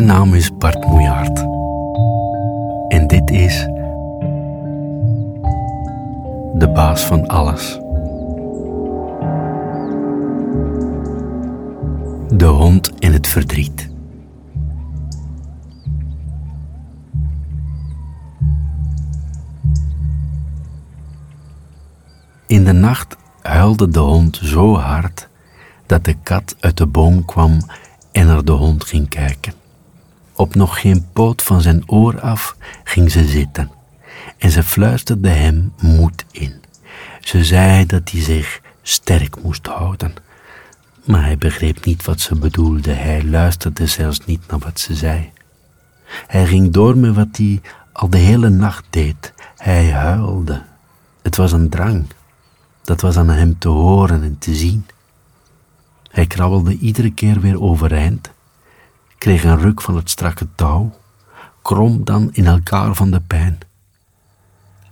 Mijn naam is Bart Moejaert. En dit is de baas van alles. De hond in het verdriet. In de nacht huilde de hond zo hard dat de kat uit de boom kwam en naar de hond ging kijken. Op nog geen poot van zijn oor af ging ze zitten en ze fluisterde hem moed in. Ze zei dat hij zich sterk moest houden. Maar hij begreep niet wat ze bedoelde. Hij luisterde zelfs niet naar wat ze zei. Hij ging door met wat hij al de hele nacht deed. Hij huilde. Het was een drang. Dat was aan hem te horen en te zien. Hij krabbelde iedere keer weer overeind, kreeg een ruk van het strakke touw, krom dan in elkaar van de pijn.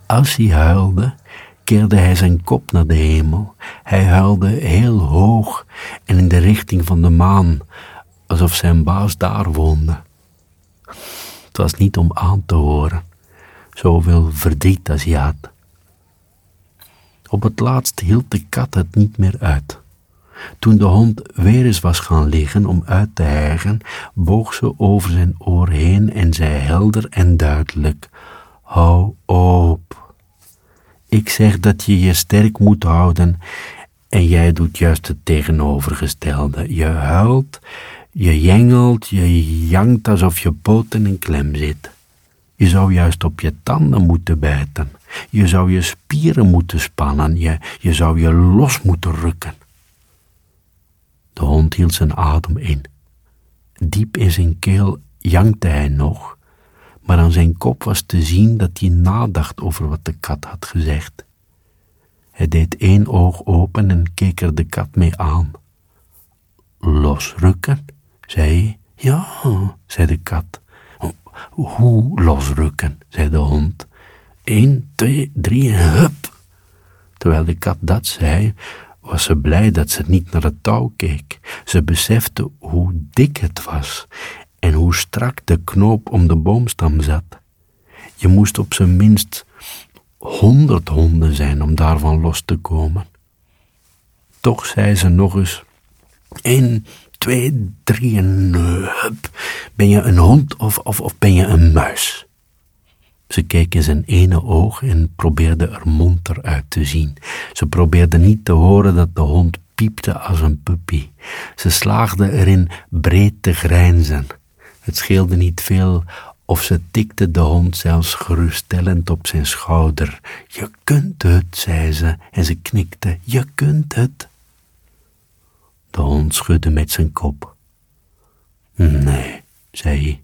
Als hij huilde, keerde hij zijn kop naar de hemel. Hij huilde heel hoog en in de richting van de maan, alsof zijn baas daar woonde. Het was niet om aan te horen, zoveel verdriet als hij had. Op het laatst hield de kat het niet meer uit. Toen de hond weer eens was gaan liggen om uit te hijgen, boog ze over zijn oor heen en zei helder en duidelijk: Hou op. Ik zeg dat je je sterk moet houden en jij doet juist het tegenovergestelde. Je huilt, je jengelt, je jankt alsof je poten in klem zit. Je zou juist op je tanden moeten bijten. Je zou je spieren moeten spannen. Je, je zou je los moeten rukken. De hond hield zijn adem in. Diep in zijn keel jankte hij nog, maar aan zijn kop was te zien dat hij nadacht over wat de kat had gezegd. Hij deed één oog open en keek er de kat mee aan. Losrukken, zei hij. Ja, zei de kat. Hoe losrukken, zei de hond. Eén, twee, drie hup. Terwijl de kat dat zei, was ze blij dat ze niet naar het touw keek. Ze besefte hoe dik het was en hoe strak de knoop om de boomstam zat. Je moest op zijn minst honderd honden zijn om daarvan los te komen. Toch zei ze nog eens: één, twee, drie en hup. Ben je een hond of, of, of ben je een muis? Ze keek in zijn ene oog en probeerde er monter uit te zien. Ze probeerde niet te horen dat de hond piepte als een puppy. Ze slaagde erin breed te grijnzen. Het scheelde niet veel of ze tikte de hond zelfs geruststellend op zijn schouder. Je kunt het, zei ze, en ze knikte. Je kunt het. De hond schudde met zijn kop. Nee, zei hij.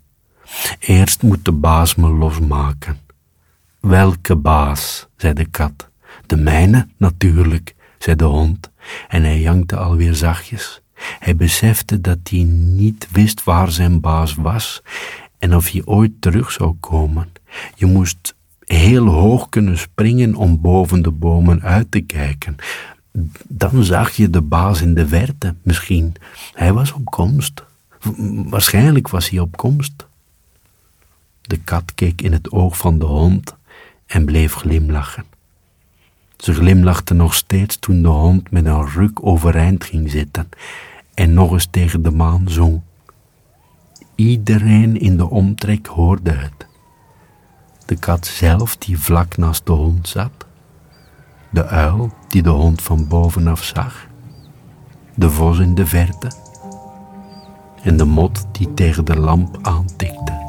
Eerst moet de baas me losmaken. Welke baas? zei de kat. De mijne, natuurlijk, zei de hond, en hij jankte alweer zachtjes. Hij besefte dat hij niet wist waar zijn baas was en of hij ooit terug zou komen. Je moest heel hoog kunnen springen om boven de bomen uit te kijken. Dan zag je de baas in de verte, misschien. Hij was op komst. Waarschijnlijk was hij op komst. De kat keek in het oog van de hond en bleef glimlachen. Ze glimlachte nog steeds toen de hond met een ruk overeind ging zitten en nog eens tegen de maan zong. Iedereen in de omtrek hoorde het. De kat zelf die vlak naast de hond zat, de uil die de hond van bovenaf zag, de vos in de verte en de mot die tegen de lamp aantikte.